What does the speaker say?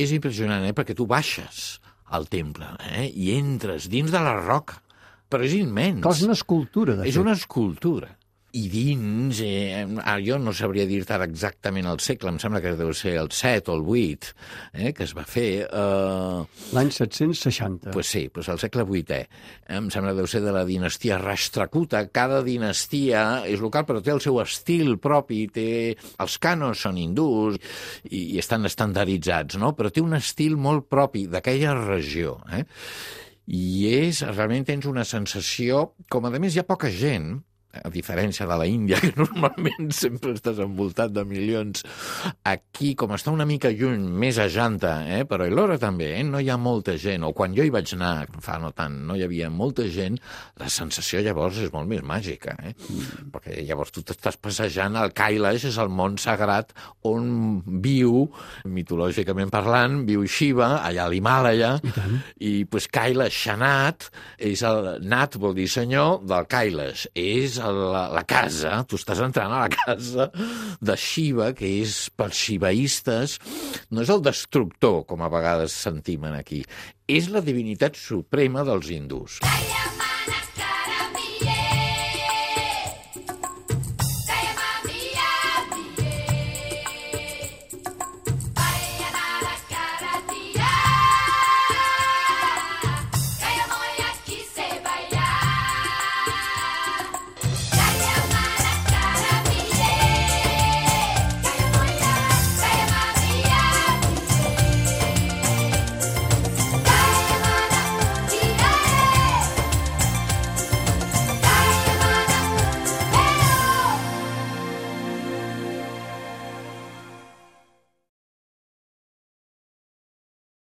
És impressionant, eh? perquè tu baixes al temple eh? i entres dins de la roca, però és immens. Clar, és una escultura, de És fet. una escultura. I dins, eh, ah, jo no sabria dir-te exactament el segle, em sembla que deu ser el 7 o el 8, eh, que es va fer... Eh, L'any 760. pues sí, pues el segle VIII. Em sembla que deu ser de la dinastia Rashtrakuta. Cada dinastia és local, però té el seu estil propi, té... els canos són hindús i, i estan estandarditzats, no? però té un estil molt propi d'aquella regió. Eh? I és, realment tens una sensació, com a més hi ha poca gent, a diferència de la Índia, que normalment sempre estàs envoltat de milions, aquí, com està una mica lluny, més a Janta, eh? però a l'hora també, eh? no hi ha molta gent, o quan jo hi vaig anar, fa no tant, no hi havia molta gent, la sensació llavors és molt més màgica, eh? Mm. perquè llavors tu t'estàs passejant, el Kailash és el món sagrat on viu, mitològicament parlant, viu Shiva, allà a l'Himàlaia, i, i pues, Kailash Shanat, és el, Nat vol dir senyor, del Kailash, és la, la casa, tu estàs entrant a la casa de Shiva, que és per xivaistes, no és el destructor, com a vegades sentim aquí, és la divinitat suprema dels hindús. Calla,